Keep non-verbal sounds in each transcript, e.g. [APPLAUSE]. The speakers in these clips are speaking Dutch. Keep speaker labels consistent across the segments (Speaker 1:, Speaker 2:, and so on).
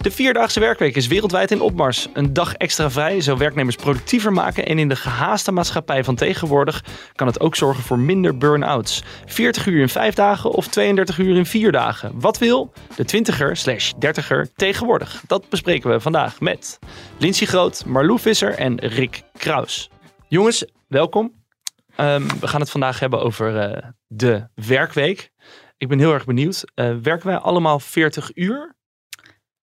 Speaker 1: De vierdaagse werkweek is wereldwijd in opmars. Een dag extra vrij zou werknemers productiever maken en in de gehaaste maatschappij van tegenwoordig kan het ook zorgen voor minder burn-outs. 40 uur in 5 dagen of 32 uur in 4 dagen. Wat wil de 20er slash 30er tegenwoordig? Dat bespreken we vandaag met Lindsay Groot, Marlou Visser en Rick Kraus. Jongens, welkom. Ehm, we gaan het vandaag hebben over eh, de werkweek. Ik ben heel erg benieuwd. Uh, werken wij allemaal 40 uur?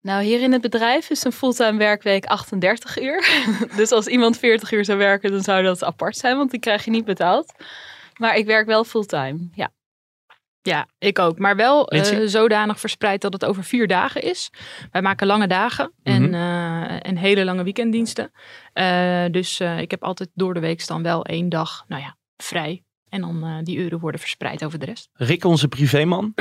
Speaker 2: Nou, hier in het bedrijf is een fulltime werkweek 38 uur. [LAUGHS] dus als iemand 40 uur zou werken, dan zou dat apart zijn, want die krijg je niet betaald. Maar ik werk wel fulltime, ja.
Speaker 3: Ja, ik ook. Maar wel uh, zodanig verspreid dat het over vier dagen is. Wij maken lange dagen en, mm -hmm. en hele lange weekenddiensten. Uh, dus ik heb altijd door de week dan wel één dag, nou ja, vrij. En dan uh, die uren worden verspreid over de rest.
Speaker 1: Rick, onze privéman?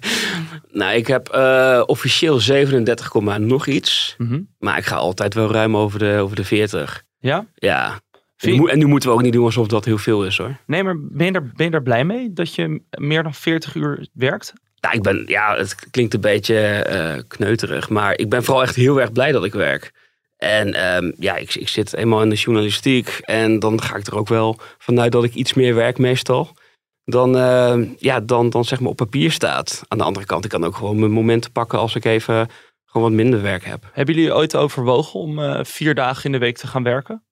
Speaker 1: [LAUGHS]
Speaker 4: nou, ik heb uh, officieel 37, nog iets. Mm -hmm. Maar ik ga altijd wel ruim over de, over de 40.
Speaker 1: Ja?
Speaker 4: Ja. En nu, en nu moeten we ook niet doen alsof dat heel veel is hoor.
Speaker 1: Nee, maar ben je, er, ben je er blij mee dat je meer dan 40 uur werkt?
Speaker 4: Nou, ik ben, ja, het klinkt een beetje uh, kneuterig. Maar ik ben vooral echt heel erg blij dat ik werk. En um, ja, ik, ik zit eenmaal in de journalistiek en dan ga ik er ook wel vanuit dat ik iets meer werk meestal. Dan, uh, ja, dan, dan zeg maar op papier staat. Aan de andere kant, ik kan ook gewoon mijn momenten pakken als ik even gewoon wat minder werk heb.
Speaker 1: Hebben jullie ooit overwogen om uh, vier dagen in de week te gaan werken?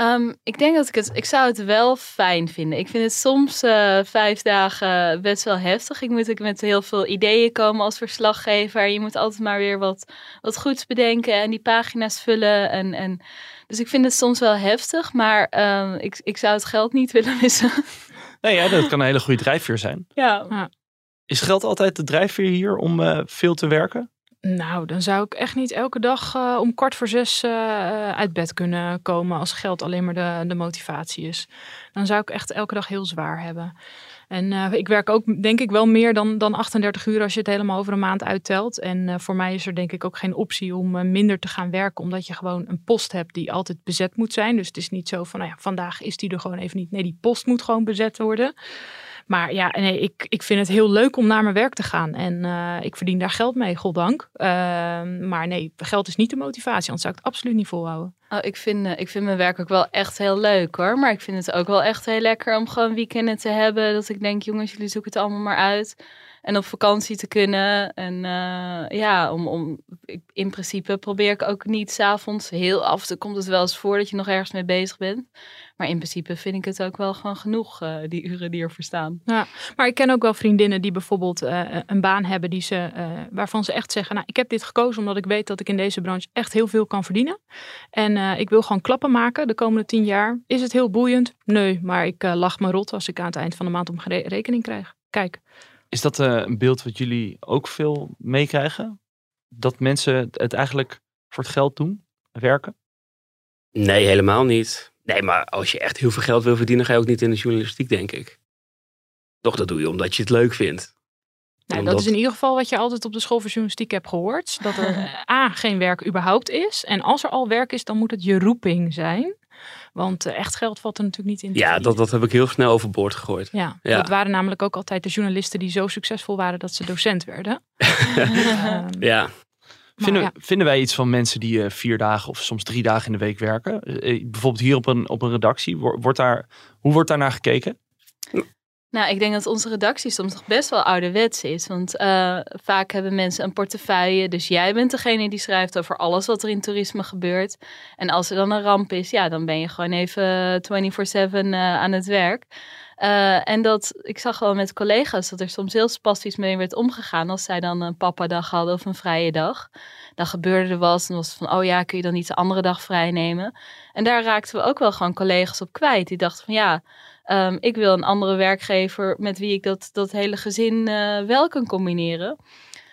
Speaker 2: Um, ik denk dat ik het, ik zou het wel fijn vinden. Ik vind het soms uh, vijf dagen best wel heftig. Ik moet ook met heel veel ideeën komen als verslaggever. Je moet altijd maar weer wat, wat goeds bedenken en die pagina's vullen. En, en, dus ik vind het soms wel heftig, maar um, ik, ik zou het geld niet willen [LAUGHS] missen.
Speaker 1: Nee, ja, dat kan een hele goede drijfveer zijn.
Speaker 2: Ja. ja.
Speaker 1: Is geld altijd de drijfveer hier om uh, veel te werken?
Speaker 3: Nou, dan zou ik echt niet elke dag uh, om kwart voor zes uh, uit bed kunnen komen als geld alleen maar de, de motivatie is. Dan zou ik echt elke dag heel zwaar hebben. En ik werk ook denk ik wel meer dan, dan 38 uur als je het helemaal over een maand uittelt. En voor mij is er denk ik ook geen optie om minder te gaan werken. Omdat je gewoon een post hebt die altijd bezet moet zijn. Dus het is niet zo van nou ja, vandaag is die er gewoon even niet. Nee, die post moet gewoon bezet worden. Maar ja, nee, ik, ik vind het heel leuk om naar mijn werk te gaan. En uh, ik verdien daar geld mee, goddank. Uh, maar nee, geld is niet de motivatie, anders zou ik het absoluut niet volhouden.
Speaker 2: Oh, ik, vind, uh, ik vind mijn werk ook wel echt heel leuk hoor. Maar ik vind het ook wel echt heel lekker om gewoon weekenden te hebben. Dat ik denk, jongens, jullie zoeken het allemaal maar uit. En op vakantie te kunnen. En ja, om, om, in principe probeer ik ook niet s'avonds. Heel af toe komt het wel eens voor dat je nog ergens mee bezig bent. Maar in principe vind ik het ook wel gewoon genoeg, uh, die uren die ervoor staan.
Speaker 3: Ja, maar ik ken ook wel vriendinnen die bijvoorbeeld uh, een baan hebben die ze, waarvan ze echt zeggen, nou ik heb dit gekozen omdat ik weet dat ik in deze branche echt heel veel kan verdienen. En ik wil gewoon klappen maken de komende tien jaar. Is het heel boeiend? Nee, maar ik lach me rot als ik aan het eind van de maand om rekening krijg. Kijk.
Speaker 1: Is dat een beeld wat jullie ook veel meekrijgen? Dat mensen het eigenlijk voor het geld doen, werken?
Speaker 4: Nee, helemaal niet. Nee, maar als je echt heel veel geld wil verdienen, ga je ook niet in de journalistiek, denk ik. Toch, dat doe je omdat je het leuk vindt.
Speaker 3: Nou, dat is in ieder geval wat je altijd op de school voor journalistiek hebt gehoord. Dat er [LAUGHS] A, geen werk überhaupt is. En als er al werk is, dan moet het je roeping zijn. Want uh, echt geld valt er natuurlijk niet in.
Speaker 4: Ja, dat, dat heb ik heel snel overboord gegooid.
Speaker 3: Ja, ja, dat waren namelijk ook altijd de journalisten die zo succesvol waren dat ze docent werden. uh, [LAUGHS]
Speaker 4: ja.
Speaker 1: Vinden, ja. vinden, wij iets van mensen die uh, vier dagen of soms drie dagen in de week werken? Uh, bijvoorbeeld hier op een, op een redactie. Wordt daar, hoe wordt daar naar gekeken?
Speaker 2: Nou, ik denk dat onze redactie soms nog best wel ouderwets is. Want uh, vaak hebben mensen een portefeuille. Dus jij bent degene die schrijft over alles wat er in toerisme gebeurt. En als er dan een ramp is, ja, dan ben je gewoon even 24-7 aan het werk. Uh, en dat, ik zag wel met collega's dat er soms heel spastisch mee werd omgegaan als zij dan een papadag hadden of een vrije dag. Dan gebeurde er wat en was van, oh ja, kun je dan niet de andere dag vrij nemen? En daar raakten we ook wel gewoon collega's op kwijt. Die dachten van, ja, um, ik wil een andere werkgever met wie ik dat, dat hele gezin uh, wel kan combineren.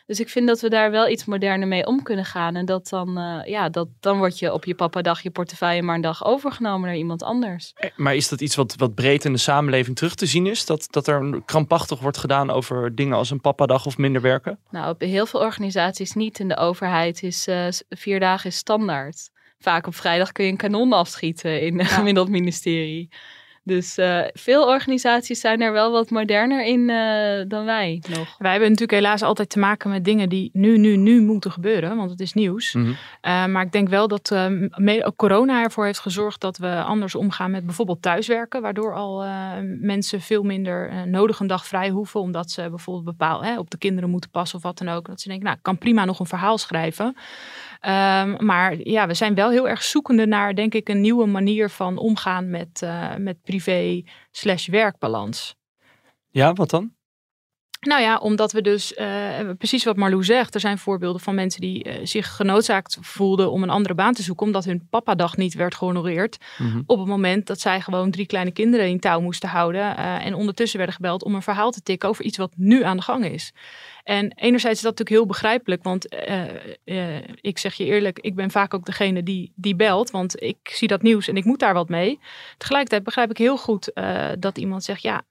Speaker 2: Dus ik vind dat we daar wel iets moderner mee om kunnen gaan. En dat dan, eh, ja, dat, dan word je op je papadag je portefeuille maar een dag overgenomen naar iemand anders.
Speaker 1: Eh, Maar is dat iets wat, wat breed in de samenleving terug te zien is? Dat, dat er krampachtig wordt gedaan over dingen als een papadag of minder werken?
Speaker 2: Nou, op heel veel organisaties niet. In de overheid is eh, vier dagen is standaard. Vaak op vrijdag kun je een kanon afschieten in een gemiddeld ministerie. Dus eh, veel organisaties zijn er wel wat moderner in eh, dan wij nog.
Speaker 3: Wij hebben natuurlijk helaas altijd te maken met dingen die nu, nu, nu moeten gebeuren, want het is nieuws.
Speaker 1: Mhm.
Speaker 3: Uh, maar ik denk wel dat uh, corona ervoor heeft gezorgd dat we anders omgaan met bijvoorbeeld thuiswerken. Waardoor al uh, mensen veel minder uh, nodig een dag vrij hoeven. Omdat ze bijvoorbeeld bepaal hè, op de kinderen moeten passen of wat dan ook. Dat ze denken, nou, ik kan prima nog een verhaal schrijven. Um, maar ja, we zijn wel heel erg zoekende naar, denk ik, een nieuwe manier van omgaan met, uh, met privé slash werkbalans.
Speaker 1: Ja, wat dan?
Speaker 3: Nou ja, omdat we dus, uh, precies wat Marlou zegt, er zijn voorbeelden van mensen die uh, zich genoodzaakt voelden om een andere baan te zoeken, omdat hun papadag niet werd gehonoreerd. Mm -hmm. Op het moment dat zij gewoon drie kleine kinderen in touw moesten houden uh, en ondertussen werden gebeld om een verhaal te tikken over iets wat nu aan de gang is. En enerzijds is dat natuurlijk heel begrijpelijk, want uh, ik zeg je eerlijk, ik ben vaak ook degene die, die belt, want ik zie dat nieuws en ik moet daar wat mee. Tegelijkertijd begrijp ik heel goed uh, dat iemand zegt, ja,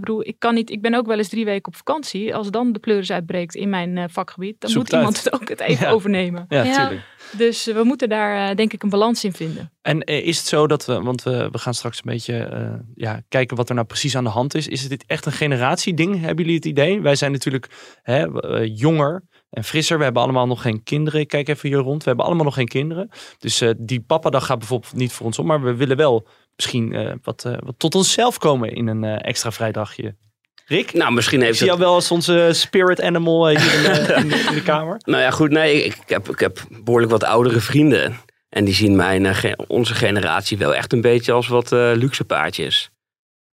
Speaker 3: bedoel, ik kan niet, ik ben ook wel eens drie weken op vakantie. Als dan de pleuris uitbreekt in mijn uh, vakgebied, dan
Speaker 1: Zoek
Speaker 3: moet iemand het ook het [LAUGHS] even
Speaker 1: ja.
Speaker 3: overnemen.
Speaker 1: Ja, ja.
Speaker 3: Dus uh, we moeten daar uh, denk ik een balans in vinden.
Speaker 1: En is het zo dat we, want we, we gaan straks een beetje ja, kijken wat er nou precies aan de hand is. Is dit echt een generatieding? Hebben jullie het idee? Wij zijn natuurlijk hè, jonger en frisser. We hebben allemaal nog geen kinderen. Ik kijk even hier rond. We hebben allemaal nog geen kinderen. Dus uh, die papadag gaat bijvoorbeeld niet voor ons om. Maar we willen wel misschien uh, wat, uh, wat tot onszelf komen in een extra vrijdagje. Rick?
Speaker 4: Nou, misschien heeft
Speaker 1: ik zie jou wel als onze spirit animal hier in de, [LAUGHS] in, de, in de, kamer.
Speaker 4: Nou ja, goed. Nee, ik, ik, heb, ik heb behoorlijk wat oudere vrienden. En die zien mijn, onze generatie wel echt een beetje als wat luxe paardjes.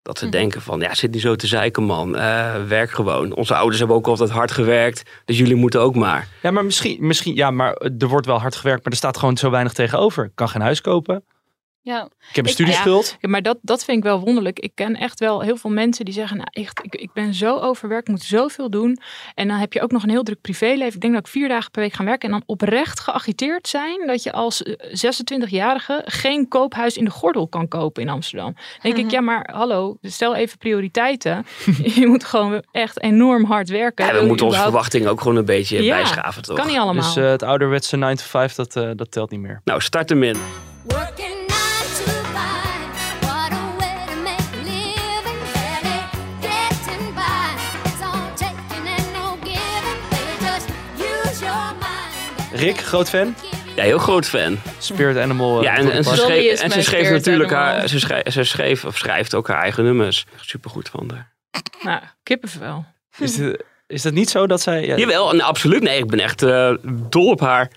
Speaker 4: Dat ze
Speaker 2: Mhm.
Speaker 4: denken van, ja, zit niet zo te zeiken man, uh, werk gewoon. Onze ouders hebben ook altijd hard gewerkt, dus jullie moeten ook maar.
Speaker 1: Ja, maar misschien, misschien, ja, maar er wordt wel hard gewerkt, maar er staat gewoon zo weinig tegenover. Ik kan geen huis kopen.
Speaker 2: Ja.
Speaker 1: Ik heb een studieschuld.
Speaker 3: Ja, maar dat, dat vind ik wel wonderlijk. Ik ken echt wel heel veel mensen die zeggen, nou echt, ik, ik ben zo overwerkt, moet zoveel doen. En dan heb je ook nog een heel druk privéleven. Ik denk dat ik vier dagen per week ga werken en dan oprecht geagiteerd zijn dat je als 26-jarige geen koophuis in de gordel kan kopen in Amsterdam. Dan denk
Speaker 2: Mhm.
Speaker 3: ik, ja maar hallo, stel even prioriteiten. [LAUGHS] je moet gewoon echt enorm hard werken.
Speaker 4: Ja, we moeten onze verwachtingen ook gewoon een beetje
Speaker 3: ja,
Speaker 4: bijschaven toch?
Speaker 3: kan niet allemaal.
Speaker 1: Dus uh, het ouderwetse 9 to 5, dat, uh, dat telt niet meer.
Speaker 4: Nou, start hem in.
Speaker 1: Rick, groot fan?
Speaker 4: Ja, heel groot fan.
Speaker 1: Spirit Animal. Uh,
Speaker 4: ja, en, en ze schreef, en ze schreef natuurlijk haar, ze schreef, ze schreef of schrijft ook haar eigen nummers. Supergoed van haar.
Speaker 3: Nou, kippenvel.
Speaker 1: Is, dit, is dat niet zo dat zij...
Speaker 4: Ja, Jawel, nee, absoluut. Nee, ik ben echt uh, dol op haar.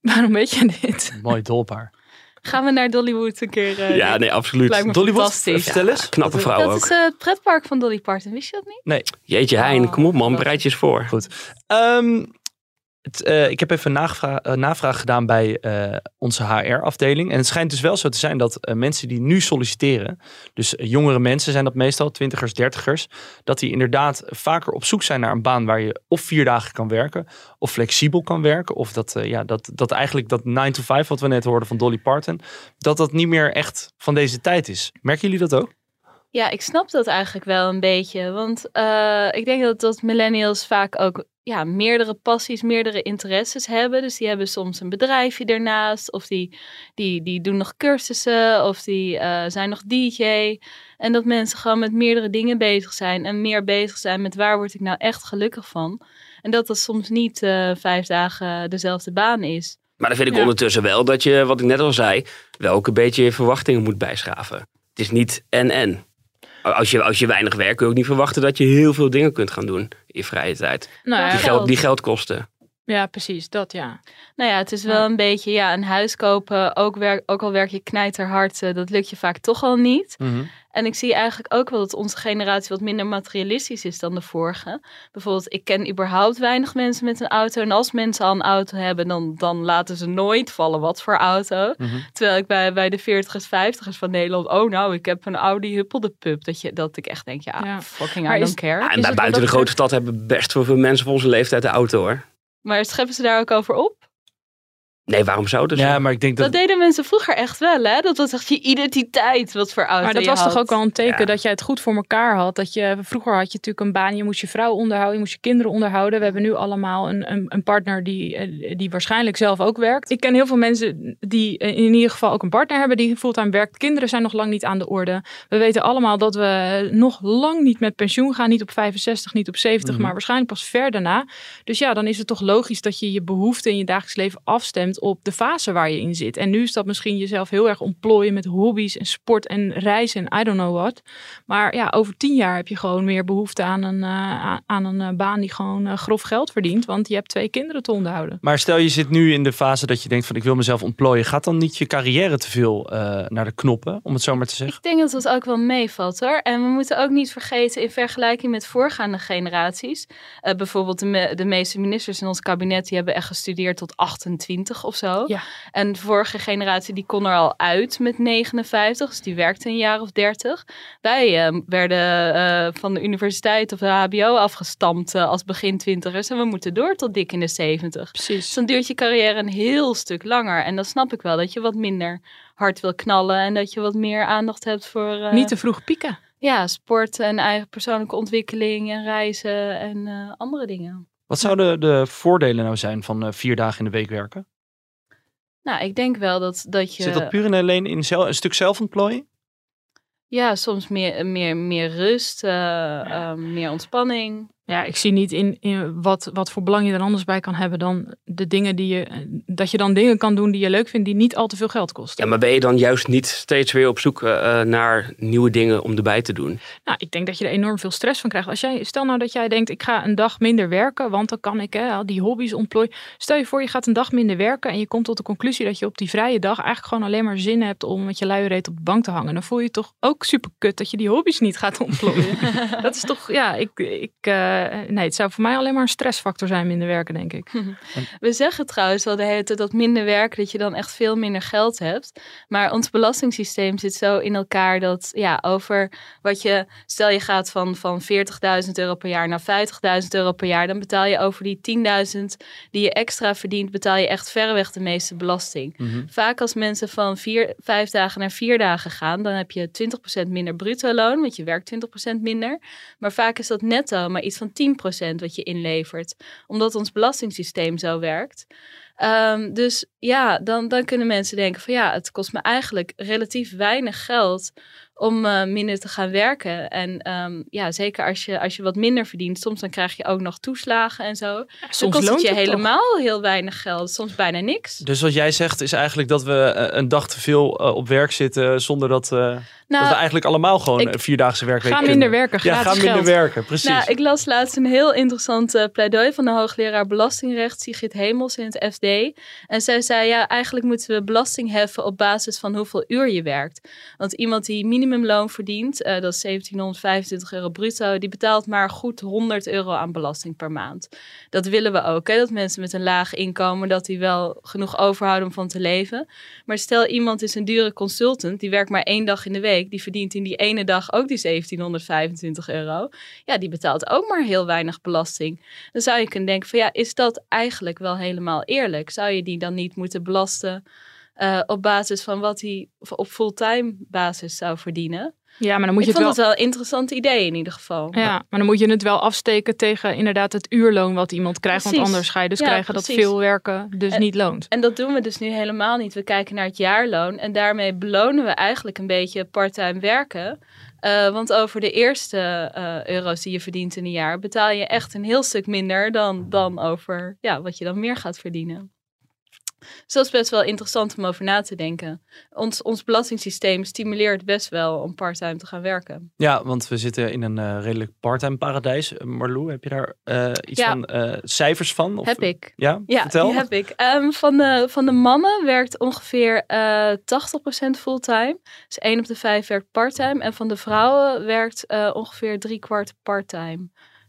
Speaker 3: Waarom weet je dit?
Speaker 1: Mooi dol op haar.
Speaker 2: Gaan we naar Dollywood een keer? Uh,
Speaker 4: ja, nee, absoluut.
Speaker 2: Lijkt me
Speaker 1: Dollywood,
Speaker 2: fantastisch.
Speaker 1: vertel eens.
Speaker 4: Ja, knappe vrouw
Speaker 2: dat
Speaker 4: ook.
Speaker 2: is uh, het pretpark van Dolly Parton. Wist je dat niet?
Speaker 1: Nee.
Speaker 4: Jeetje Hein,
Speaker 2: Oh,
Speaker 4: kom op man, bereid je eens voor.
Speaker 1: Goed. Um, uh, ik heb even navraag, uh, navraag gedaan bij uh, onze HR-afdeling. En het schijnt dus wel zo te zijn dat mensen die nu solliciteren, dus jongere mensen zijn dat meestal, twintigers, dertigers, dat die inderdaad vaker op zoek zijn naar een baan waar je of vier dagen kan werken, of flexibel kan werken, of dat, ja, dat, dat eigenlijk dat 9 to 5 wat we net hoorden van Dolly Parton, dat dat niet meer echt van deze tijd is. Merken jullie dat ook?
Speaker 2: Ja, ik snap dat eigenlijk wel een beetje. Want ik denk dat, dat millennials vaak ook ja, meerdere passies, meerdere interesses hebben. Dus die hebben soms een bedrijfje ernaast. Of die, die, die doen nog cursussen. Of die uh, zijn nog DJ. En dat mensen gewoon met meerdere dingen bezig zijn. En meer bezig zijn met waar word ik nou echt gelukkig van. En dat dat soms niet uh, vijf dagen dezelfde baan is.
Speaker 4: Maar dan vind ik ja. ondertussen wel dat je, wat ik net al zei, wel ook een beetje je verwachtingen moet bijschaven. Het is niet en-en. Als je, als je weinig werkt, kun je ook niet verwachten dat je heel veel dingen kunt gaan doen in je vrije tijd.
Speaker 3: Nou ja,
Speaker 4: die, geld, die geld kosten.
Speaker 3: Ja, precies, dat ja.
Speaker 2: Nou ja, het is wel een beetje, ja, een huis kopen, ook, werk, ook al werk je knijterhard, uh, dat lukt je vaak toch al niet.
Speaker 1: Mm -hmm.
Speaker 2: En ik zie eigenlijk ook wel dat onze generatie wat minder materialistisch is dan de vorige. Bijvoorbeeld, ik ken überhaupt weinig mensen met een auto. En als mensen al een auto hebben, dan, dan laten ze nooit vallen wat voor auto.
Speaker 1: Mhm.
Speaker 2: Terwijl ik bij, bij de 40ers, 50ers van Nederland, oh nou, ik heb een Audi huppelde pup. Dat, je, dat ik echt denk, ja,
Speaker 3: Ja.
Speaker 2: fucking
Speaker 3: Maar
Speaker 2: I
Speaker 3: is-
Speaker 2: don't care.
Speaker 4: Ja, en buiten de grote stad hebben best wel veel mensen van onze leeftijd de auto hoor.
Speaker 2: Maar scheppen ze daar ook over op?
Speaker 4: Nee, waarom zou dat
Speaker 1: Ja, maar ik denk
Speaker 2: Dat
Speaker 1: dat...
Speaker 2: deden mensen vroeger echt wel, hè? Dat was echt je identiteit, wat voor auto
Speaker 3: Maar dat
Speaker 2: je
Speaker 3: was toch ook wel een teken
Speaker 4: Ja.
Speaker 3: dat jij het goed voor elkaar had. Dat je, vroeger had je natuurlijk een baan, je moest je vrouw onderhouden, je moest je kinderen onderhouden. We hebben nu allemaal een, een, een partner die, eh, die waarschijnlijk zelf ook werkt. Ik ken heel veel mensen die eh, in ieder geval ook een partner hebben die fulltime werkt. Kinderen zijn nog lang niet aan de orde. We weten allemaal dat we nog lang niet met pensioen gaan. Niet op 65, niet op 70,
Speaker 1: Mhm.
Speaker 3: maar waarschijnlijk pas ver daarna. Dus ja, dan is het toch logisch dat je je behoeften in je dagelijks leven afstemt op de fase waar je in zit. En nu is dat misschien jezelf heel erg ontplooien met hobby's en sport en reizen en I don't know what. Maar ja, over tien jaar heb je gewoon meer behoefte aan een, eh, aan- een eh, baan die gewoon eh, grof geld verdient. Want je hebt twee kinderen te onderhouden.
Speaker 1: Maar stel je zit nu in de fase dat je denkt van ik wil mezelf ontplooien. Gaat dan niet je carrière te veel eh, naar de knoppen, om het zo maar te zeggen?
Speaker 2: Ik denk dat dat ook wel meevalt hoor. En we moeten ook niet vergeten in vergelijking met voorgaande generaties. eh, bijvoorbeeld de, me- de meeste ministers in ons kabinet die hebben echt gestudeerd tot 28 of zo.
Speaker 3: Ja.
Speaker 2: En de vorige generatie die kon er al uit met 59, dus die werkte een jaar of 30. Wij eh, werden eh, van de universiteit of de HBO afgestampt eh, als begin twintigers. En we moeten door tot dik in de 70. Dus
Speaker 3: Precies.
Speaker 2: dan duurt je carrière een heel stuk langer. En dan snap ik wel dat je wat minder hard wil knallen. En dat je wat meer aandacht hebt voor eh,
Speaker 3: Niet te vroeg pieken.
Speaker 2: ja, sport en eigen persoonlijke ontwikkeling en reizen en eh, andere dingen.
Speaker 1: Wat zouden de voordelen nou zijn van eh, vier dagen in de week werken?
Speaker 2: Nou, ik denk wel dat, dat je
Speaker 1: Zit dat puur en alleen in een stuk zelfontplooiing?
Speaker 2: ja, soms meer, meer, meer rust, eh, eh, meer ontspanning.
Speaker 3: Ja, ik zie niet in, in wat, wat voor belang je er anders bij kan hebben dan de dingen die je. Dat je dan dingen kan doen die je leuk vindt, die niet al te veel geld kosten.
Speaker 4: Ja, maar ben je dan juist niet steeds weer op zoek eh, naar nieuwe dingen om erbij te doen?
Speaker 3: Nou, ik denk dat je er enorm veel stress van krijgt. Als jij, stel nou dat jij denkt, ik ga een dag minder werken, want dan kan ik hè, al die hobby's ontplooien. Stel je voor, je gaat een dag minder werken en je komt tot de conclusie dat je op die vrije dag eigenlijk gewoon alleen maar zin hebt om met je luie reet op de bank te hangen. Dan voel je je toch ook super kut dat je die hobby's niet gaat ontplooien. [LAUGHS] dat is toch, ja, ik, ik, eh, nee, het zou voor mij alleen maar een stressfactor zijn minder werken, denk ik. [LAUGHS]
Speaker 2: We zeggen trouwens wel de hele tijd dat minder werken, dat je dan echt veel minder geld hebt. Maar ons belastingssysteem zit zo in elkaar dat ja, over wat je, stel je gaat van, van 40.000 euro per jaar naar 50.000 euro per jaar, dan betaal je over die 10.000 die je extra verdient, betaal je echt verreweg de meeste belasting.
Speaker 1: Mhm.
Speaker 2: Vaak als mensen van vier, vijf dagen naar vier dagen gaan, dan heb je 20% minder bruto loon, want je werkt 20% minder. Maar vaak is dat netto maar iets van 10% wat je inlevert, omdat ons belastingssysteem zo werkt. Ehm, dus ja, dan, dan kunnen mensen denken van ja, het kost me eigenlijk relatief weinig geld om eh, minder te gaan werken. En ehm, ja, zeker als je, als je wat minder verdient, soms dan krijg je ook nog toeslagen en zo. Dan
Speaker 3: Soms
Speaker 2: kost het je
Speaker 3: het toch?
Speaker 2: helemaal heel weinig geld, soms bijna niks.
Speaker 1: Dus wat jij zegt is eigenlijk dat we eh, een dag te veel eh, op werk zitten zonder dat, eh, dat we
Speaker 2: Nou,
Speaker 1: eigenlijk allemaal gewoon een vierdaagse werkweek
Speaker 3: Ga
Speaker 1: kunnen.
Speaker 3: minder werken,
Speaker 1: Ja,
Speaker 3: gratis
Speaker 1: ga minder
Speaker 3: geld.
Speaker 1: werken, precies.
Speaker 2: Nou, ik las laatst een heel interessant pleidooi van de hoogleraar belastingrecht, Sigrid Hemels in het FD. En zij zei, ja, eigenlijk moeten we belasting heffen op basis van hoeveel uur je werkt. Want iemand die minimumloon verdient, eh, dat is 1725 euro bruto, die betaalt maar goed 100 euro aan belasting per maand. Dat willen we ook, hè? dat mensen met een laag inkomen, dat die wel genoeg overhouden om van te leven. Maar stel iemand is een dure consultant, die werkt maar één dag in de week, die verdient in die ene dag ook die 1725 euro. Ja, die betaalt ook maar heel weinig belasting. Dan zou je kunnen denken van ja, is dat eigenlijk wel helemaal eerlijk? Zou je die dan niet moeten belasten eh, op basis van wat hij op fulltime basis zou verdienen?
Speaker 3: Ja, maar dan moet je
Speaker 2: ik
Speaker 3: het
Speaker 2: vond
Speaker 3: wel.
Speaker 2: het wel een interessant idee in ieder geval.
Speaker 3: Ja, maar dan moet je het wel afsteken tegen inderdaad het uurloon wat iemand krijgt. Want anders ga je dus
Speaker 2: Ja,
Speaker 3: krijgen dat veel werken dus
Speaker 2: En-
Speaker 3: niet loont.
Speaker 2: En dat doen we dus nu helemaal niet. We kijken naar het jaarloon en daarmee belonen we eigenlijk een beetje parttime werken. Eh, want over de eerste eh, euro's die je verdient in een jaar betaal je echt een heel stuk minder dan, dan over ja, wat je dan meer gaat verdienen. Dus dat is best wel interessant om over na te denken. Ons, ons belastingssysteem stimuleert best wel om parttime te gaan werken.
Speaker 1: Ja, want we zitten in een eh, redelijk parttime paradijs. Uh, Marlou, heb je daar uh, iets
Speaker 2: Ja.
Speaker 1: van eh, cijfers van? Of,
Speaker 2: heb ik.
Speaker 1: Ja,
Speaker 2: Ja,
Speaker 1: vertel.
Speaker 2: die heb ik. Ehm, van, de, van de mannen werkt ongeveer eh 80% fulltime. Dus 1 op de 5 werkt parttime. En van de vrouwen werkt eh, ongeveer drie kwart parttime.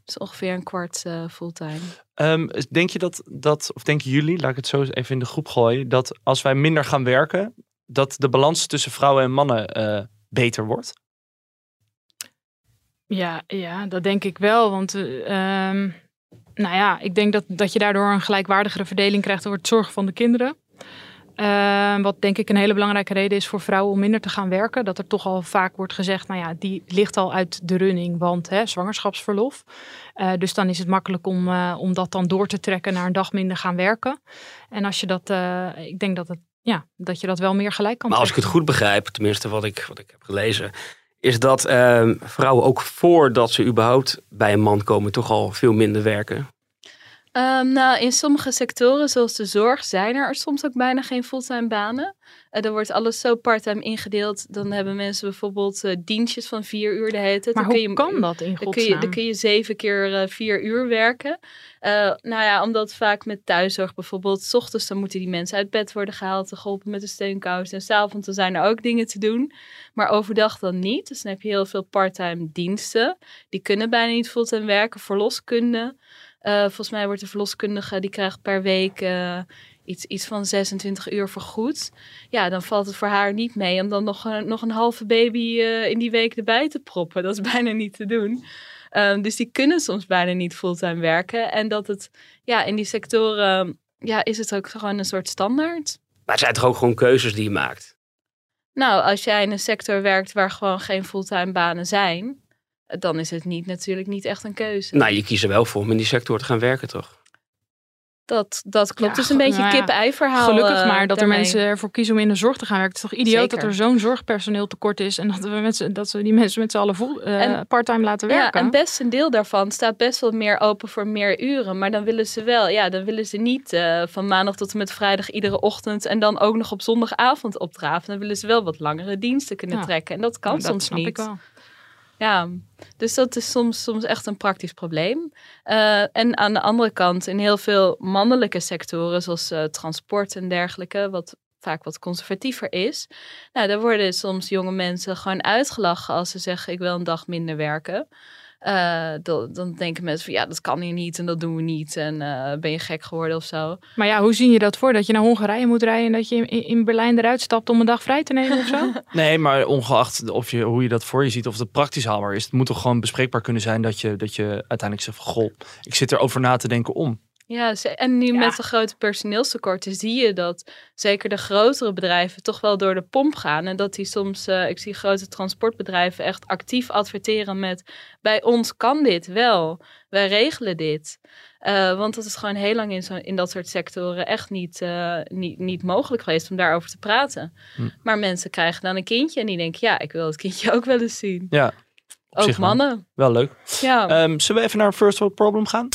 Speaker 2: Dus ongeveer een kwart eh, fulltime.
Speaker 1: Ehm, denk je dat, dat, of denken jullie, laat ik het zo eens even in de groep gooien, dat als wij minder gaan werken, dat de balans tussen vrouwen en mannen eh, beter wordt?
Speaker 3: Ja, ja, dat denk ik wel. Want eh, ehm, nou ja, ik denk dat, dat je daardoor een gelijkwaardigere verdeling krijgt over het zorgen van de kinderen. Ehm, wat denk ik een hele belangrijke reden is voor vrouwen om minder te gaan werken. Dat er toch al vaak wordt gezegd, nou ja, die ligt al uit de running, want hè, zwangerschapsverlof. Eh, dus dan is het makkelijk om, eh, om dat dan door te trekken naar een dag minder gaan werken. En als je dat, eh, ik denk dat, het, ja, dat je dat wel meer gelijk kan
Speaker 4: Maar als ik het goed begrijp, tenminste wat ik, wat ik heb gelezen, is dat ehm, vrouwen ook voordat ze überhaupt bij een man komen toch al veel minder werken.
Speaker 2: Ehm, nou, in sommige sectoren, zoals de zorg, zijn er soms ook bijna geen fulltime banen. Eh er wordt alles zo parttime ingedeeld. Dan hebben mensen bijvoorbeeld eh, dienstjes van vier uur de hele tijd.
Speaker 3: Maar
Speaker 2: Dan
Speaker 3: hoe
Speaker 2: kun je,
Speaker 3: kan dat in
Speaker 2: Dan kun, je,
Speaker 3: godsnaam?
Speaker 2: dan kun je zeven keer eh, vier uur werken. Nou ja, omdat vaak met thuiszorg bijvoorbeeld... s ochtends dan moeten die mensen uit bed worden gehaald... en geholpen met de steunkous. En s'avonds dan zijn er ook dingen te doen. Maar overdag dan niet. Dus dan heb je heel veel parttime diensten. Die kunnen bijna niet fulltime werken. Verloskunde. Eh, volgens mij wordt de verloskundige... die krijgt per week... eh, Iets, iets van 26 uur vergoed. Ja, dan valt het voor haar niet mee om dan nog een, nog een halve baby eh, in die week erbij te proppen. Dat is [LAUGHS] bijna niet te doen. Um, dus die kunnen soms bijna niet fulltime werken. En dat het, ja, in die sectoren, ja, is het ook gewoon een soort standaard.
Speaker 4: Maar het zijn toch ook gewoon keuzes die je maakt.
Speaker 2: Nou, als jij in een sector werkt waar gewoon geen fulltime banen zijn, dan is het niet, natuurlijk niet echt een keuze.
Speaker 4: Nou, je kiest er wel voor om in die sector te gaan werken, toch?
Speaker 2: Dat, dat klopt.
Speaker 3: Ja,
Speaker 2: dus een beetje
Speaker 3: nou ja,
Speaker 2: kip-ei verhaal.
Speaker 3: Gelukkig
Speaker 2: eh,
Speaker 3: maar dat
Speaker 2: daarmee.
Speaker 3: er mensen ervoor kiezen om in de zorg te gaan werken. Het is toch idioot
Speaker 2: Zeker.
Speaker 3: dat er zo'n zorgpersoneel tekort is. En dat we, met z'n- dat we die mensen met z'n allen vol, eh,
Speaker 2: En-
Speaker 3: parttime laten
Speaker 2: Ja,
Speaker 3: werken.
Speaker 2: en best een deel daarvan staat best wel meer open voor meer uren. Maar dan willen ze wel, ja, dan willen ze niet eh, van maandag tot en met vrijdag iedere ochtend en dan ook nog op zondagavond opdraven. Dan willen ze wel wat langere diensten kunnen
Speaker 3: Ja.
Speaker 2: trekken. En dat kan
Speaker 3: Nou, dat
Speaker 2: soms
Speaker 3: snap
Speaker 2: niet.
Speaker 3: ik wel.
Speaker 2: Ja, dus dat is soms, soms echt een praktisch probleem. Eh, en aan de andere kant, in heel veel mannelijke sectoren, zoals eh, transport en dergelijke, wat vaak wat conservatiever is. Nou, daar worden soms jonge mensen gewoon uitgelachen als ze zeggen: Ik wil een dag minder werken. Eh, dan, dan denken mensen van ja, dat kan hier niet en dat doen we niet. En eh, ben je gek geworden of zo.
Speaker 3: Maar ja, hoe zie je dat voor? Dat je naar Hongarije moet rijden en dat je in, in Berlijn eruit stapt om een dag vrij te nemen of zo? [LAUGHS]
Speaker 1: Nee, maar ongeacht of je, hoe je dat voor je ziet, of het praktisch haalbaar is, het moet toch gewoon bespreekbaar kunnen zijn dat je, dat je uiteindelijk zegt van, goh, ik zit erover na te denken om.
Speaker 2: Ja, en nu
Speaker 3: Ja.
Speaker 2: met de grote personeelstekorten zie je dat zeker de grotere bedrijven toch wel door de pomp gaan. En dat die soms, eh, ik zie grote transportbedrijven echt actief adverteren met bij ons kan dit wel, wij regelen dit. Eh, want dat is gewoon heel lang in, zo, in dat soort sectoren echt niet, eh, niet, niet mogelijk geweest om daarover te praten.
Speaker 1: Hm.
Speaker 2: Maar mensen krijgen dan een kindje en die denken, ja, ik wil het kindje ook wel eens zien.
Speaker 1: Ja, op
Speaker 2: ook mannen.
Speaker 1: Wel leuk.
Speaker 2: Ja.
Speaker 1: Ehm, zullen we even naar een first world problem gaan?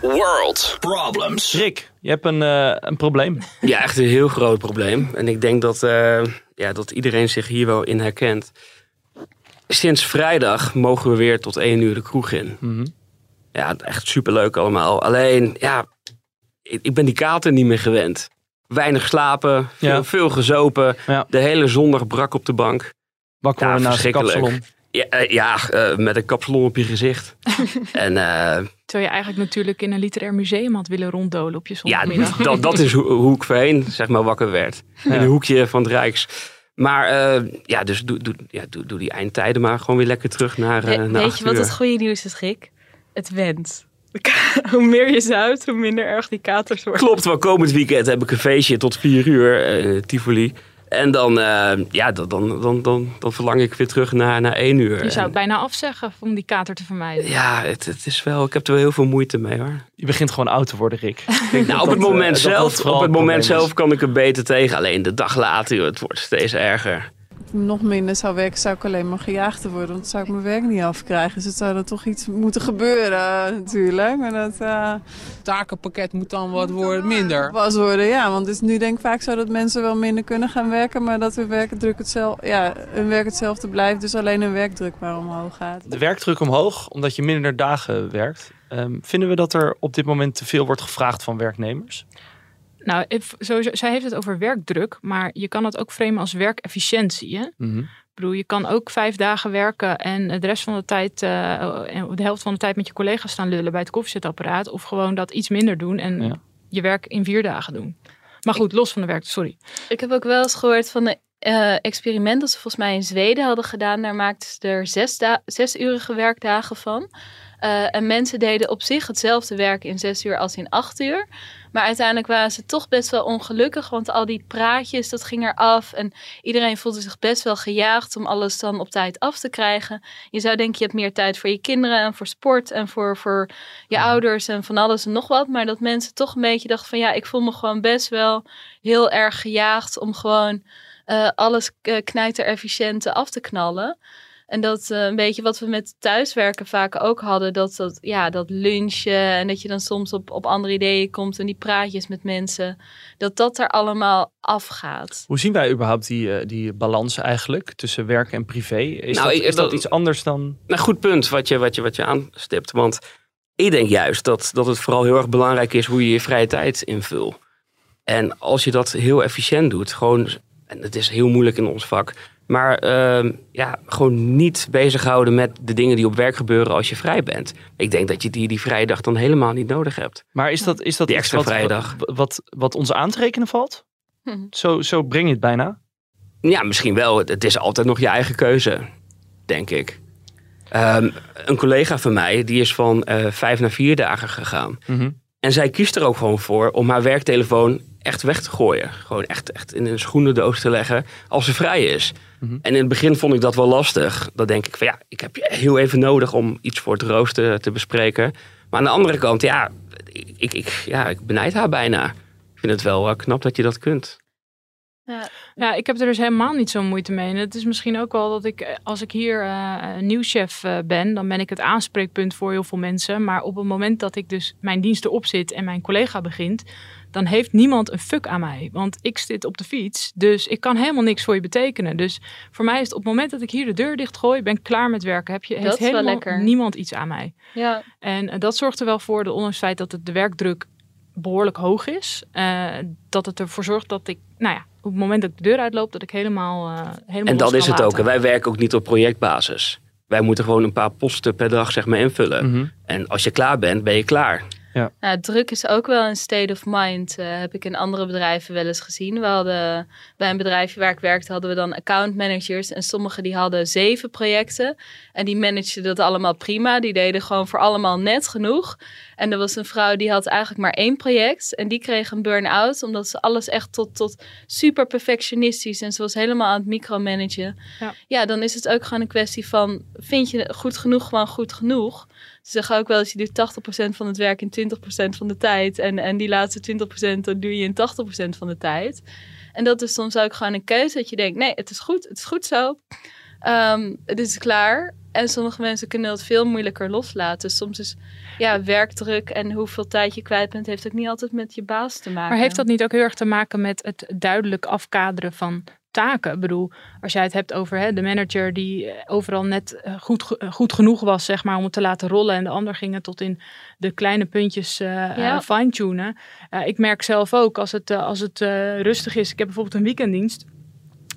Speaker 5: World Problems.
Speaker 1: Rick, je hebt een, eh, een probleem.
Speaker 4: Ja, echt een heel groot probleem. En ik denk dat, eh, ja, dat iedereen zich hier wel in herkent. Sinds vrijdag mogen we weer tot één uur de kroeg in.
Speaker 1: Mhm.
Speaker 4: Ja, echt superleuk allemaal. Alleen, ja, ik, ik ben die kater niet meer gewend. Weinig slapen, veel,
Speaker 1: Ja.
Speaker 4: veel gezopen.
Speaker 1: Ja.
Speaker 4: De hele zondag brak op de bank.
Speaker 1: Wakker
Speaker 4: Ja,
Speaker 1: naast de kapsalon.
Speaker 4: Ja, eh, ja eh, met een kapsalon op je gezicht. [LAUGHS] en eh,
Speaker 3: Terwijl je eigenlijk natuurlijk in een literair museum had willen ronddolen op je
Speaker 4: ja,
Speaker 3: zondagmiddag. [LAUGHS]
Speaker 4: dat, dat is hoe, hoe ik voorheen zeg maar wakker werd. In
Speaker 1: Ja.
Speaker 4: een hoekje van het Rijks. Maar eh, ja, dus doe, doe, ja, doe, doe die eindtijden maar gewoon weer lekker terug naar, eh
Speaker 2: We-
Speaker 4: naar
Speaker 2: weet je wat
Speaker 4: uur.
Speaker 2: het goede nieuws is, Rick? Het went. [LAUGHS] hoe meer je zuipt, hoe minder erg die katers worden.
Speaker 4: Klopt, wel komend weekend heb ik een feestje tot vier uur, eh, Tivoli. En dan, eh, ja, dan, dan, dan, dan, dan verlang ik weer terug naar, naar één uur.
Speaker 3: Je zou
Speaker 4: En-
Speaker 3: het bijna afzeggen om die kater te vermijden.
Speaker 4: ja, het, het is wel, ik heb er wel heel veel moeite mee hoor.
Speaker 1: Je begint gewoon oud te worden, Rick. [LAUGHS]
Speaker 4: Nou,
Speaker 1: dat
Speaker 4: op het
Speaker 1: eh,
Speaker 4: moment
Speaker 1: dat
Speaker 4: zelf, op het moment zelf kan ik er beter tegen. Alleen de dag later, joh, het wordt steeds erger.
Speaker 6: Nog minder zou werken, zou ik alleen maar gejaagd worden. Want dan zou ik mijn werk niet afkrijgen. Dus het zou dan toch iets moeten gebeuren uh, natuurlijk. Maar dat... Uh,
Speaker 7: Takenpakket moet dan wat worden, minder.
Speaker 6: Was worden, ja. Want dus nu denk ik vaak zo dat mensen wel minder kunnen gaan werken. Maar dat hun werkdruk hetzelfde, ja, hun werk hetzelfde blijft. Dus alleen hun werkdruk maar omhoog gaat.
Speaker 1: De werkdruk omhoog, omdat je minder dagen werkt. Um, vinden we dat er op dit moment te veel wordt gevraagd van werknemers?
Speaker 3: Nou, sowieso, zij heeft het over werkdruk, maar je kan het ook framen als werkefficiëntie. Hè?
Speaker 1: Mm -hmm.
Speaker 3: Ik bedoel, je kan ook vijf dagen werken en de rest van de tijd, uh, de helft van de tijd met je collega's staan lullen bij het koffiezetapparaat. Of gewoon dat iets minder doen en ja. je werk in vier dagen doen. Maar goed, los van de werk, sorry.
Speaker 2: Ik heb ook wel eens gehoord van de uh, experiment dat ze volgens mij in Zweden hadden gedaan. Daar maakten ze er zes, zesurige werkdagen van. Uh, en mensen deden op zich hetzelfde werk in zes uur als in acht uur. Maar uiteindelijk waren ze toch best wel ongelukkig, want al die praatjes, dat ging eraf. En iedereen voelde zich best wel gejaagd om alles dan op tijd af te krijgen. Je zou denken, je hebt meer tijd voor je kinderen en voor sport en voor, voor je ouders en van alles en nog wat. Maar dat mensen toch een beetje dachten van ja, ik voel me gewoon best wel heel erg gejaagd om gewoon uh, alles knijter efficiënt af te knallen. En dat uh, een beetje wat we met thuiswerken vaak ook hadden. Dat, dat, ja, dat lunchen en dat je dan soms op, op andere ideeën komt. En die praatjes met mensen. Dat dat er allemaal afgaat.
Speaker 1: Hoe zien wij überhaupt die, uh, die balans eigenlijk tussen werk en privé? Is, nou, dat, is dat, dat, iets anders dan...
Speaker 4: Nou, goed punt wat je, wat je, wat je aanstipt. Want ik denk juist dat, dat het vooral heel erg belangrijk is hoe je je vrije tijd invult. En als je dat heel efficiënt doet, gewoon... En het is heel moeilijk in ons vak maar uh, ja, gewoon niet bezighouden met de dingen die op werk gebeuren als je vrij bent. Ik denk dat je die, die vrije dag dan helemaal niet nodig hebt.
Speaker 1: Maar is dat, is dat
Speaker 4: die extra
Speaker 1: wat,
Speaker 4: vrije dag?
Speaker 1: Wat, wat, wat ons aan te rekenen valt? Hm. Zo, zo breng je het bijna?
Speaker 4: Ja, misschien wel. Het is altijd nog je eigen keuze, denk ik. Um, een collega van mij, die is van uh, vijf naar vier dagen gegaan.
Speaker 1: Mm -hmm.
Speaker 4: En zij kiest er ook gewoon voor om haar werktelefoon echt weg te gooien. Gewoon echt, echt in een schoenendoos te leggen als ze vrij is.
Speaker 1: Mm -hmm.
Speaker 4: En in het begin vond ik dat wel lastig. Dan denk ik van ja, ik heb je heel even nodig om iets voor het rooster te bespreken. Maar aan de andere kant, ja, ik, ik, ja, ik benijd haar bijna. Ik vind het wel uh, knap dat je dat kunt.
Speaker 3: Ja. ja, ik heb er dus helemaal niet zo'n moeite mee. En het is misschien ook wel dat ik, als ik hier uh, nieuwschef uh, ben, dan ben ik het aanspreekpunt voor heel veel mensen. Maar op het moment dat ik dus mijn diensten opzit en mijn collega begint, dan heeft niemand een fuck aan mij. Want ik zit op de fiets, dus ik kan helemaal niks voor je betekenen. Dus voor mij is het op het moment dat ik hier de deur dichtgooi, ben ik klaar met werken. Heb je
Speaker 2: dat
Speaker 3: heeft helemaal
Speaker 2: lekker.
Speaker 3: niemand iets aan mij.
Speaker 2: Ja.
Speaker 3: En uh, dat zorgt er wel voor, ondanks het feit dat het de werkdruk behoorlijk hoog is, uh, dat het ervoor zorgt dat ik, nou ja, op het moment dat ik de deur uitloop, dat ik helemaal. Uh, helemaal
Speaker 4: en dat is het
Speaker 3: laten.
Speaker 4: ook. En wij werken ook niet op projectbasis. Wij moeten gewoon een paar posten per dag zeg maar, invullen.
Speaker 1: Mm -hmm.
Speaker 4: En als je klaar bent, ben je klaar.
Speaker 1: Ja.
Speaker 2: Nou, druk is ook wel een state of mind. Uh, heb ik in andere bedrijven wel eens gezien. We hadden bij een bedrijfje waar ik werkte, hadden we dan account managers. En sommigen die hadden zeven projecten. En die manageden dat allemaal prima. Die deden gewoon voor allemaal net genoeg. En er was een vrouw die had eigenlijk maar één project. En die kreeg een burn-out. Omdat ze alles echt tot, tot super perfectionistisch. En ze was helemaal aan het micromanagen.
Speaker 3: Ja.
Speaker 2: ja, dan is het ook gewoon een kwestie van... Vind je goed genoeg gewoon goed genoeg? Ze zeggen ook wel eens, je doet 80% van het werk in 20% van de tijd. En, en die laatste 20% dat doe je in 80% van de tijd. En dat is soms ook gewoon een keuze dat je denkt, nee, het is goed, het is goed zo. Um, het is klaar. En sommige mensen kunnen dat veel moeilijker loslaten. Soms is ja, werkdruk en hoeveel tijd je kwijt bent, heeft ook niet altijd met je baas te maken.
Speaker 3: Maar heeft dat niet ook heel erg te maken met het duidelijk afkaderen van taken. Ik bedoel, als jij het hebt over hè, de manager die overal net goed, goed genoeg was, zeg maar, om het te laten rollen. En de ander ging het tot in de kleine puntjes uh,
Speaker 2: Ja.
Speaker 3: fine-tunen. Uh, ik merk zelf ook, als het, als het rustig is. Ik heb bijvoorbeeld een weekenddienst.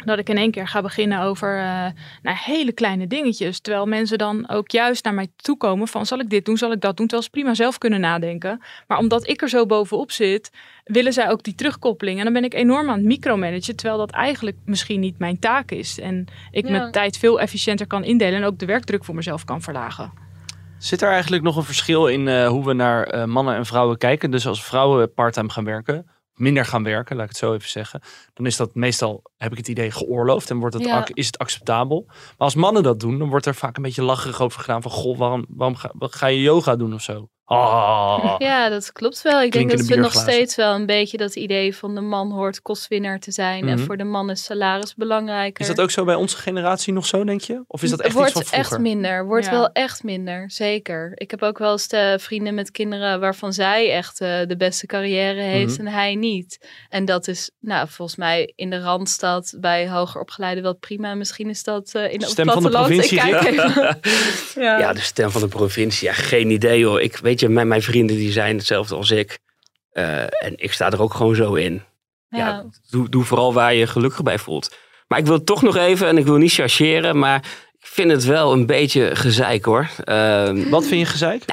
Speaker 3: Dat ik in één keer ga beginnen over uh, nou, hele kleine dingetjes. Terwijl mensen dan ook juist naar mij toe komen van zal ik dit doen, zal ik dat doen. Terwijl ze prima zelf kunnen nadenken. Maar omdat ik er zo bovenop zit, willen zij ook die terugkoppeling. En dan ben ik enorm aan het micromanagen. Terwijl dat eigenlijk misschien niet mijn taak is. En ik
Speaker 2: Ja.
Speaker 3: mijn tijd veel efficiënter kan indelen. En ook de werkdruk voor mezelf kan verlagen.
Speaker 1: Zit er eigenlijk nog een verschil in uh, hoe we naar uh, mannen en vrouwen kijken? Dus als vrouwen parttime gaan werken, minder gaan werken, laat ik het zo even zeggen. Dan is dat meestal, heb ik het idee, geoorloofd en wordt het,
Speaker 2: Ja.
Speaker 1: is het acceptabel. Maar als mannen dat doen, dan wordt er vaak een beetje lacherig over gedaan van, goh, waarom, waarom ga, ga je yoga doen of zo? Oh.
Speaker 2: Ja, dat klopt wel. Ik denk dat we nog steeds wel een beetje dat idee van de man hoort kostwinnaar te zijn. En
Speaker 1: Mhm.
Speaker 2: voor de man is salaris belangrijker.
Speaker 1: Is dat ook zo bij onze generatie nog zo, denk je? Of is dat echt
Speaker 2: wordt
Speaker 1: iets van vroeger?
Speaker 2: echt minder. Wordt
Speaker 3: Ja.
Speaker 2: wel echt minder, zeker. Ik heb ook wel eens de vrienden met kinderen waarvan zij echt eh, de beste carrière heeft
Speaker 1: Mhm.
Speaker 2: en hij niet. En dat is, nou, volgens mij in de Randstad bij hoger opgeleiden wel prima. Misschien is dat eh, in op het
Speaker 1: Stem van de.
Speaker 2: Ik
Speaker 1: provincie,
Speaker 2: kijk even. [LAUGHS] ja.
Speaker 4: Ja, de stem van de provincie. Ja, geen idee hoor. Ik, weet je, mijn, mijn vrienden die zijn hetzelfde als ik. Eh, en ik sta er ook gewoon zo in. Ja,
Speaker 2: Ja.
Speaker 4: doe, doe vooral waar je je gelukkig bij voelt. Maar ik wil toch nog even, en ik wil niet chargeren, maar ik vind het wel een beetje gezeik hoor. Ehm,
Speaker 1: Wat vind je gezeik?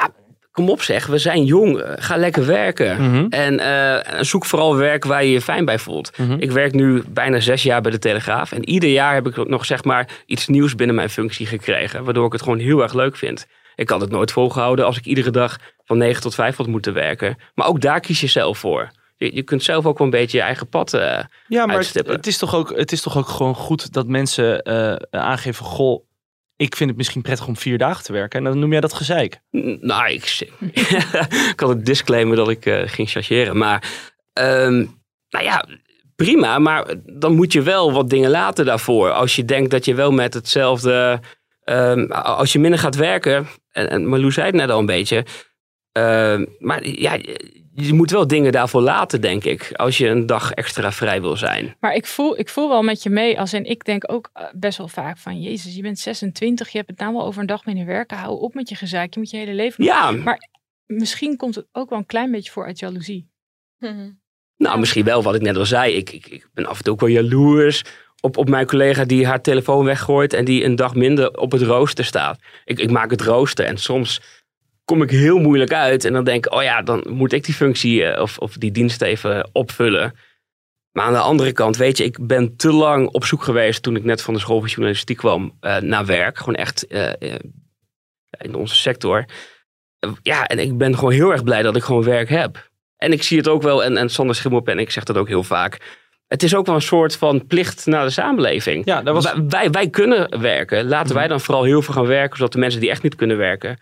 Speaker 4: kom op zeg, we zijn jong. Ga lekker werken.
Speaker 1: Mhm.
Speaker 4: En eh, zoek vooral werk waar je je fijn bij voelt.
Speaker 1: Mhm.
Speaker 4: Ik werk nu bijna zes jaar bij de Telegraaf. En ieder jaar heb ik ook nog zeg maar iets nieuws binnen mijn functie gekregen. Waardoor ik het gewoon heel erg leuk vind. Ik had het nooit volgehouden als ik iedere dag van 9 tot 5 had moeten werken. Maar ook daar kies je zelf voor. Je, je kunt zelf ook wel een beetje je eigen pad. eh,
Speaker 1: Ja, maar het, is toch ook, het is toch ook gewoon goed dat mensen eh, aangeven: Goh, ik vind het misschien prettig om vier dagen te werken. En dan noem jij dat gezeik.
Speaker 4: Nou, ik, [LAUGHS] ik had het disclaimer dat ik eh, ging chargeren. Maar ehm, nou ja, prima. Maar dan moet je wel wat dingen laten daarvoor. Als je denkt dat je wel met hetzelfde... ehm, als je minder gaat werken... En, en Marlou zei het net al een beetje... ehm, maar ja, je- moet wel dingen daarvoor laten, denk ik. Als je een dag extra vrij wil zijn.
Speaker 3: Maar ik voel, ik voel wel met je mee. Als in, ik denk ook eh, best wel vaak van... Jezus, je bent 26. Je hebt het nou wel over een dag minder werken. Hou op met je gezeik. Je moet je hele leven...
Speaker 4: Ja,
Speaker 3: Maar misschien komt het ook wel een klein beetje voor uit jaloezie.
Speaker 2: Mhm.
Speaker 4: Nou, misschien wel wat ik net al zei. Ik, ik, ik ben af en toe ook wel jaloers op, op mijn collega die haar telefoon weggooit en die een dag minder op het rooster staat. Ik, ik maak het rooster en soms kom ik heel moeilijk uit en dan denk ik, oh ja, dan moet ik die functie eh, of, of die dienst even opvullen. Maar aan de andere kant, weet je, ik ben te lang op zoek geweest toen ik net van de school van journalistiek kwam eh, naar werk. Gewoon echt eh, in onze sector. Ja, en ik ben gewoon heel erg blij dat ik gewoon werk heb. En ik zie het ook wel, en, en Sander Schimmelpen en ik zeg dat ook heel vaak. Het is ook wel een soort van plicht naar de samenleving.
Speaker 1: Ja, dat was.
Speaker 4: Wij, wij, wij kunnen werken. Laten wij dan vooral heel veel gaan werken, zodat de mensen die echt niet kunnen werken,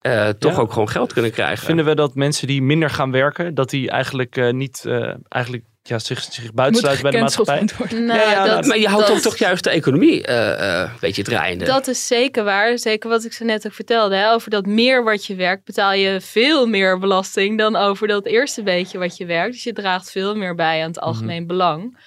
Speaker 4: eh, toch
Speaker 1: Ja.
Speaker 4: ook gewoon geld kunnen krijgen.
Speaker 1: Vinden we dat mensen die minder gaan werken, dat die eigenlijk eh, niet eh, eigenlijk, ja, zich, zich buitensluiten bij de maatschappij?
Speaker 3: moet worden.
Speaker 2: Nou,
Speaker 1: Ja, ja,
Speaker 2: dat,
Speaker 4: maar je houdt
Speaker 2: dat,
Speaker 4: toch, juist de economie eh, eh, een beetje draaiende.
Speaker 2: Dat is zeker waar. Zeker wat ik zo net ook vertelde. Hè? Over dat meer wat je werkt betaal je veel meer belasting dan over dat eerste beetje wat je werkt. Dus je draagt veel meer bij aan het algemeen belang.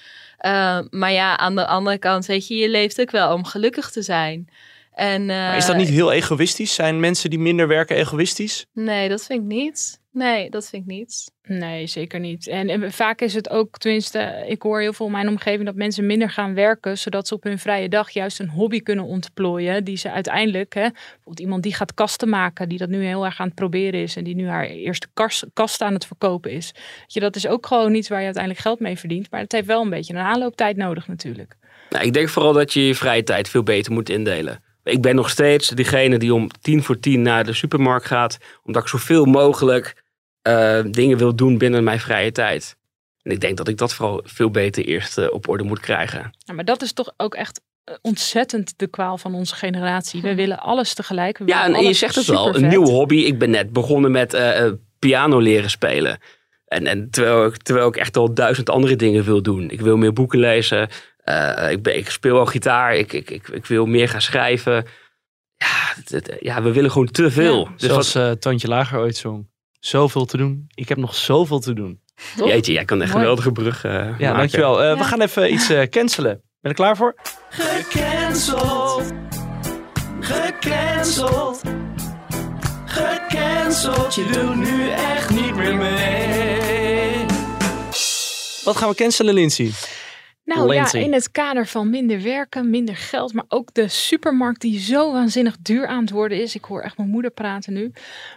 Speaker 2: Uh, maar ja, aan de andere kant, weet je, je leeft ook wel om gelukkig te zijn. En, uh,
Speaker 1: Maar is dat niet heel egoïstisch? Zijn mensen die minder werken egoïstisch?
Speaker 2: Nee, dat vind ik niet. Nee, dat vind ik niet.
Speaker 3: Nee, zeker niet. En, en, vaak is het ook, tenminste, ik hoor heel veel in mijn omgeving dat mensen minder gaan werken, zodat ze op hun vrije dag juist een hobby kunnen ontplooien, die ze uiteindelijk, hè, bijvoorbeeld iemand die gaat kasten maken, die dat nu heel erg aan het proberen is en die nu haar eerste kast, kast aan het verkopen is. Je, dat is ook gewoon niet waar je uiteindelijk geld mee verdient, maar het heeft wel een beetje een aanlooptijd nodig natuurlijk.
Speaker 4: Nou, ik denk vooral dat je je vrije tijd veel beter moet indelen. Ik ben nog steeds diegene die om tien voor tien naar de supermarkt gaat, omdat ik zoveel mogelijk uh, dingen wil doen binnen mijn vrije tijd. En ik denk dat ik dat vooral veel beter eerst uh, op orde moet krijgen.
Speaker 3: Ja, maar dat is toch ook echt eh, ontzettend de kwaal van onze generatie. We willen alles tegelijk. We
Speaker 4: ja, en je zegt het al, een nieuwe hobby. Ik ben net begonnen met uh, piano leren spelen. En, en terwijl, ik, terwijl ik echt al duizend andere dingen wil doen. Ik wil meer boeken lezen. Uh, ik, ben, ik, speel al gitaar. Ik, ik, ik, ik, wil meer gaan schrijven. Ja, het, het, ja we willen gewoon te veel.
Speaker 1: Ja, dus Zoals wat... uh, Toontje Lager ooit zong. Zoveel te doen. Ik heb nog zoveel te doen.
Speaker 4: Toch? Jeetje, jij kan echt een geweldige brug uh,
Speaker 1: Ja,
Speaker 4: maken.
Speaker 1: dankjewel. Uh, ja. We gaan even iets cancelen. Ben je er klaar voor? Gecanceld. Gecanceld. Gecanceld. Je doet nu echt niet meer mee. Wat gaan we cancelen, Lindsay?
Speaker 3: Nou
Speaker 1: Lindsay.
Speaker 3: ja, in het kader van minder werken, minder geld, maar ook de supermarkt die zo waanzinnig duur aan het worden is. Ik hoor echt mijn moeder praten nu.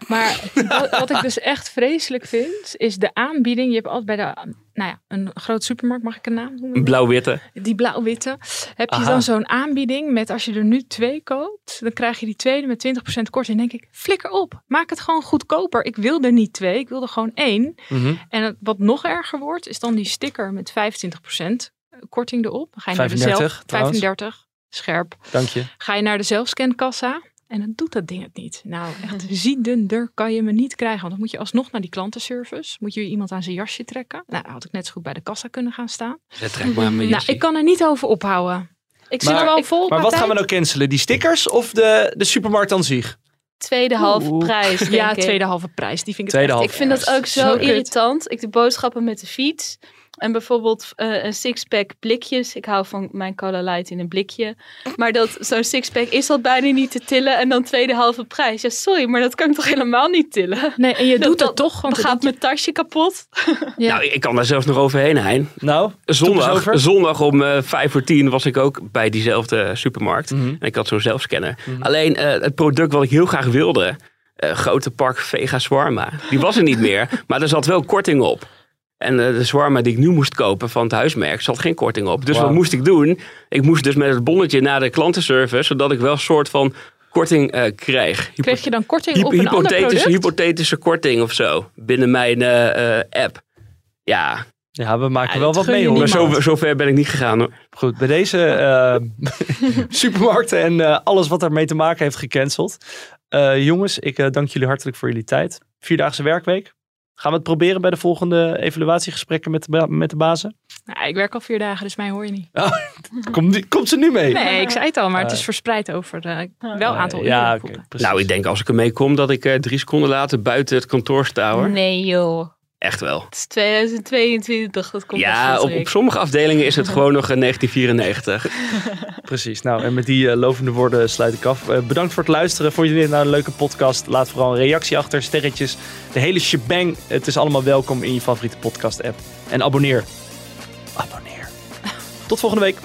Speaker 3: Maar [LAUGHS] wat, ik dus echt vreselijk vind, is de aanbieding. Je hebt altijd bij de, nou ja, een grote supermarkt, mag ik een naam noemen?
Speaker 4: Blauw-witte.
Speaker 3: Die blauw-witte. Heb je Aha. dan zo'n aanbieding met als je er nu twee koopt, dan krijg je die tweede met 20% korting. En denk ik, flikker op, maak het gewoon goedkoper. Ik wil er niet twee, ik wil er gewoon één.
Speaker 1: Mhm.
Speaker 3: Mm -hmm. En wat nog erger wordt, is dan die sticker met 25% korting erop. Ga je
Speaker 1: 35,
Speaker 3: naar de zelf, 35, scherp.
Speaker 1: Dank je.
Speaker 3: Ga je naar de zelfscankassa En dan doet dat ding het niet. Nou, [LAUGHS] echt ziedender kan je me niet krijgen. Want dan moet je alsnog naar die klantenservice. Moet je weer iemand aan zijn jasje trekken. Nou, had ik net zo goed bij de kassa kunnen gaan staan.
Speaker 4: Ja, trek maar mijn
Speaker 3: Nou, ik kan er niet over ophouden. Ik zit er wel vol
Speaker 1: Maar wat gaan we nou cancelen? Die stickers of de, de supermarkt aan zich?
Speaker 2: Tweede halve prijs, denk
Speaker 3: Ja,
Speaker 2: ik.
Speaker 3: tweede halve prijs. Die vind ik
Speaker 1: Tweede
Speaker 3: echt-
Speaker 2: Ik vind dat ook zo,
Speaker 3: Zo
Speaker 2: irritant. Ik doe boodschappen met de fiets. En bijvoorbeeld eh, een sixpack blikjes. Ik hou van mijn Cola Light in een blikje. Maar dat zo'n sixpack is dat bijna niet te tillen. En dan tweede halve prijs. Ja, sorry, maar dat kan ik toch helemaal niet tillen?
Speaker 3: Nee, en je
Speaker 2: Dat-
Speaker 3: doet
Speaker 2: dat
Speaker 3: het toch. Want
Speaker 2: Dan gaat mijn tasje kapot. [LAUGHS]
Speaker 3: Ja.
Speaker 4: Nou, ik kan daar zelfs nog overheen, Hein.
Speaker 1: Nou,
Speaker 4: Zondag, zondag om eh, vijf voor tien was ik ook bij diezelfde supermarkt.
Speaker 1: Mhm.
Speaker 4: En ik had zo'n zelfscanner.
Speaker 1: Mhm.
Speaker 4: Alleen eh, het product wat ik heel graag wilde, eh, grote pak vega swarma, die was er niet meer. [LAUGHS] Maar er zat wel korting op. En eh, de swarma die ik nu moest kopen van het huismerk, zat geen korting op. Dus wat moest ik doen? Ik moest dus met het bonnetje naar de klantenservice, zodat ik wel een soort van korting eh, kreeg. Hypo-
Speaker 3: Kreeg je dan korting
Speaker 4: hypo-
Speaker 3: op een ander
Speaker 4: hypothetische,
Speaker 3: product?
Speaker 4: hypothetische korting of zo binnen mijn eh, eh, app. Ja,
Speaker 1: ja, we maken
Speaker 4: Ja,
Speaker 1: wel wat mee hoor.
Speaker 4: maar zo, zo ver ben ik niet gegaan hoor.
Speaker 1: Goed, bij deze eh, [LAUGHS] supermarkten en eh, alles wat daarmee te maken heeft gecanceld. Eh, jongens, ik eh, dank jullie hartelijk voor jullie tijd. Vierdaagse werkweek. Gaan we het proberen bij de volgende evaluatiegesprekken met de, met de bazen?
Speaker 3: Nou, ik werk al vier dagen, dus mij hoor je niet.
Speaker 1: Komt, die- komt ze nu mee?
Speaker 3: Nee, ik zei het al, maar het
Speaker 1: Eh.
Speaker 3: is verspreid over eh, wel een aantal
Speaker 1: ja,
Speaker 3: uren.
Speaker 1: precies.
Speaker 4: Nou, ik denk als ik ermee kom dat ik eh, drie seconden later buiten het kantoor sta hoor.
Speaker 2: Nee joh.
Speaker 4: Echt wel.
Speaker 2: Het is 2022, dat komt
Speaker 4: Ja, op, op sommige afdelingen is het gewoon nog een 1994. [LAUGHS]
Speaker 1: Precies. Nou, en met die eh, lovende woorden sluit ik af. Eh, bedankt voor het luisteren. Vond je dit nou een leuke podcast? Laat vooral een reactie achter, sterretjes. De hele shebang. Het is allemaal welkom in je favoriete podcast app. En abonneer. Abonneer. [LAUGHS] Tot volgende week.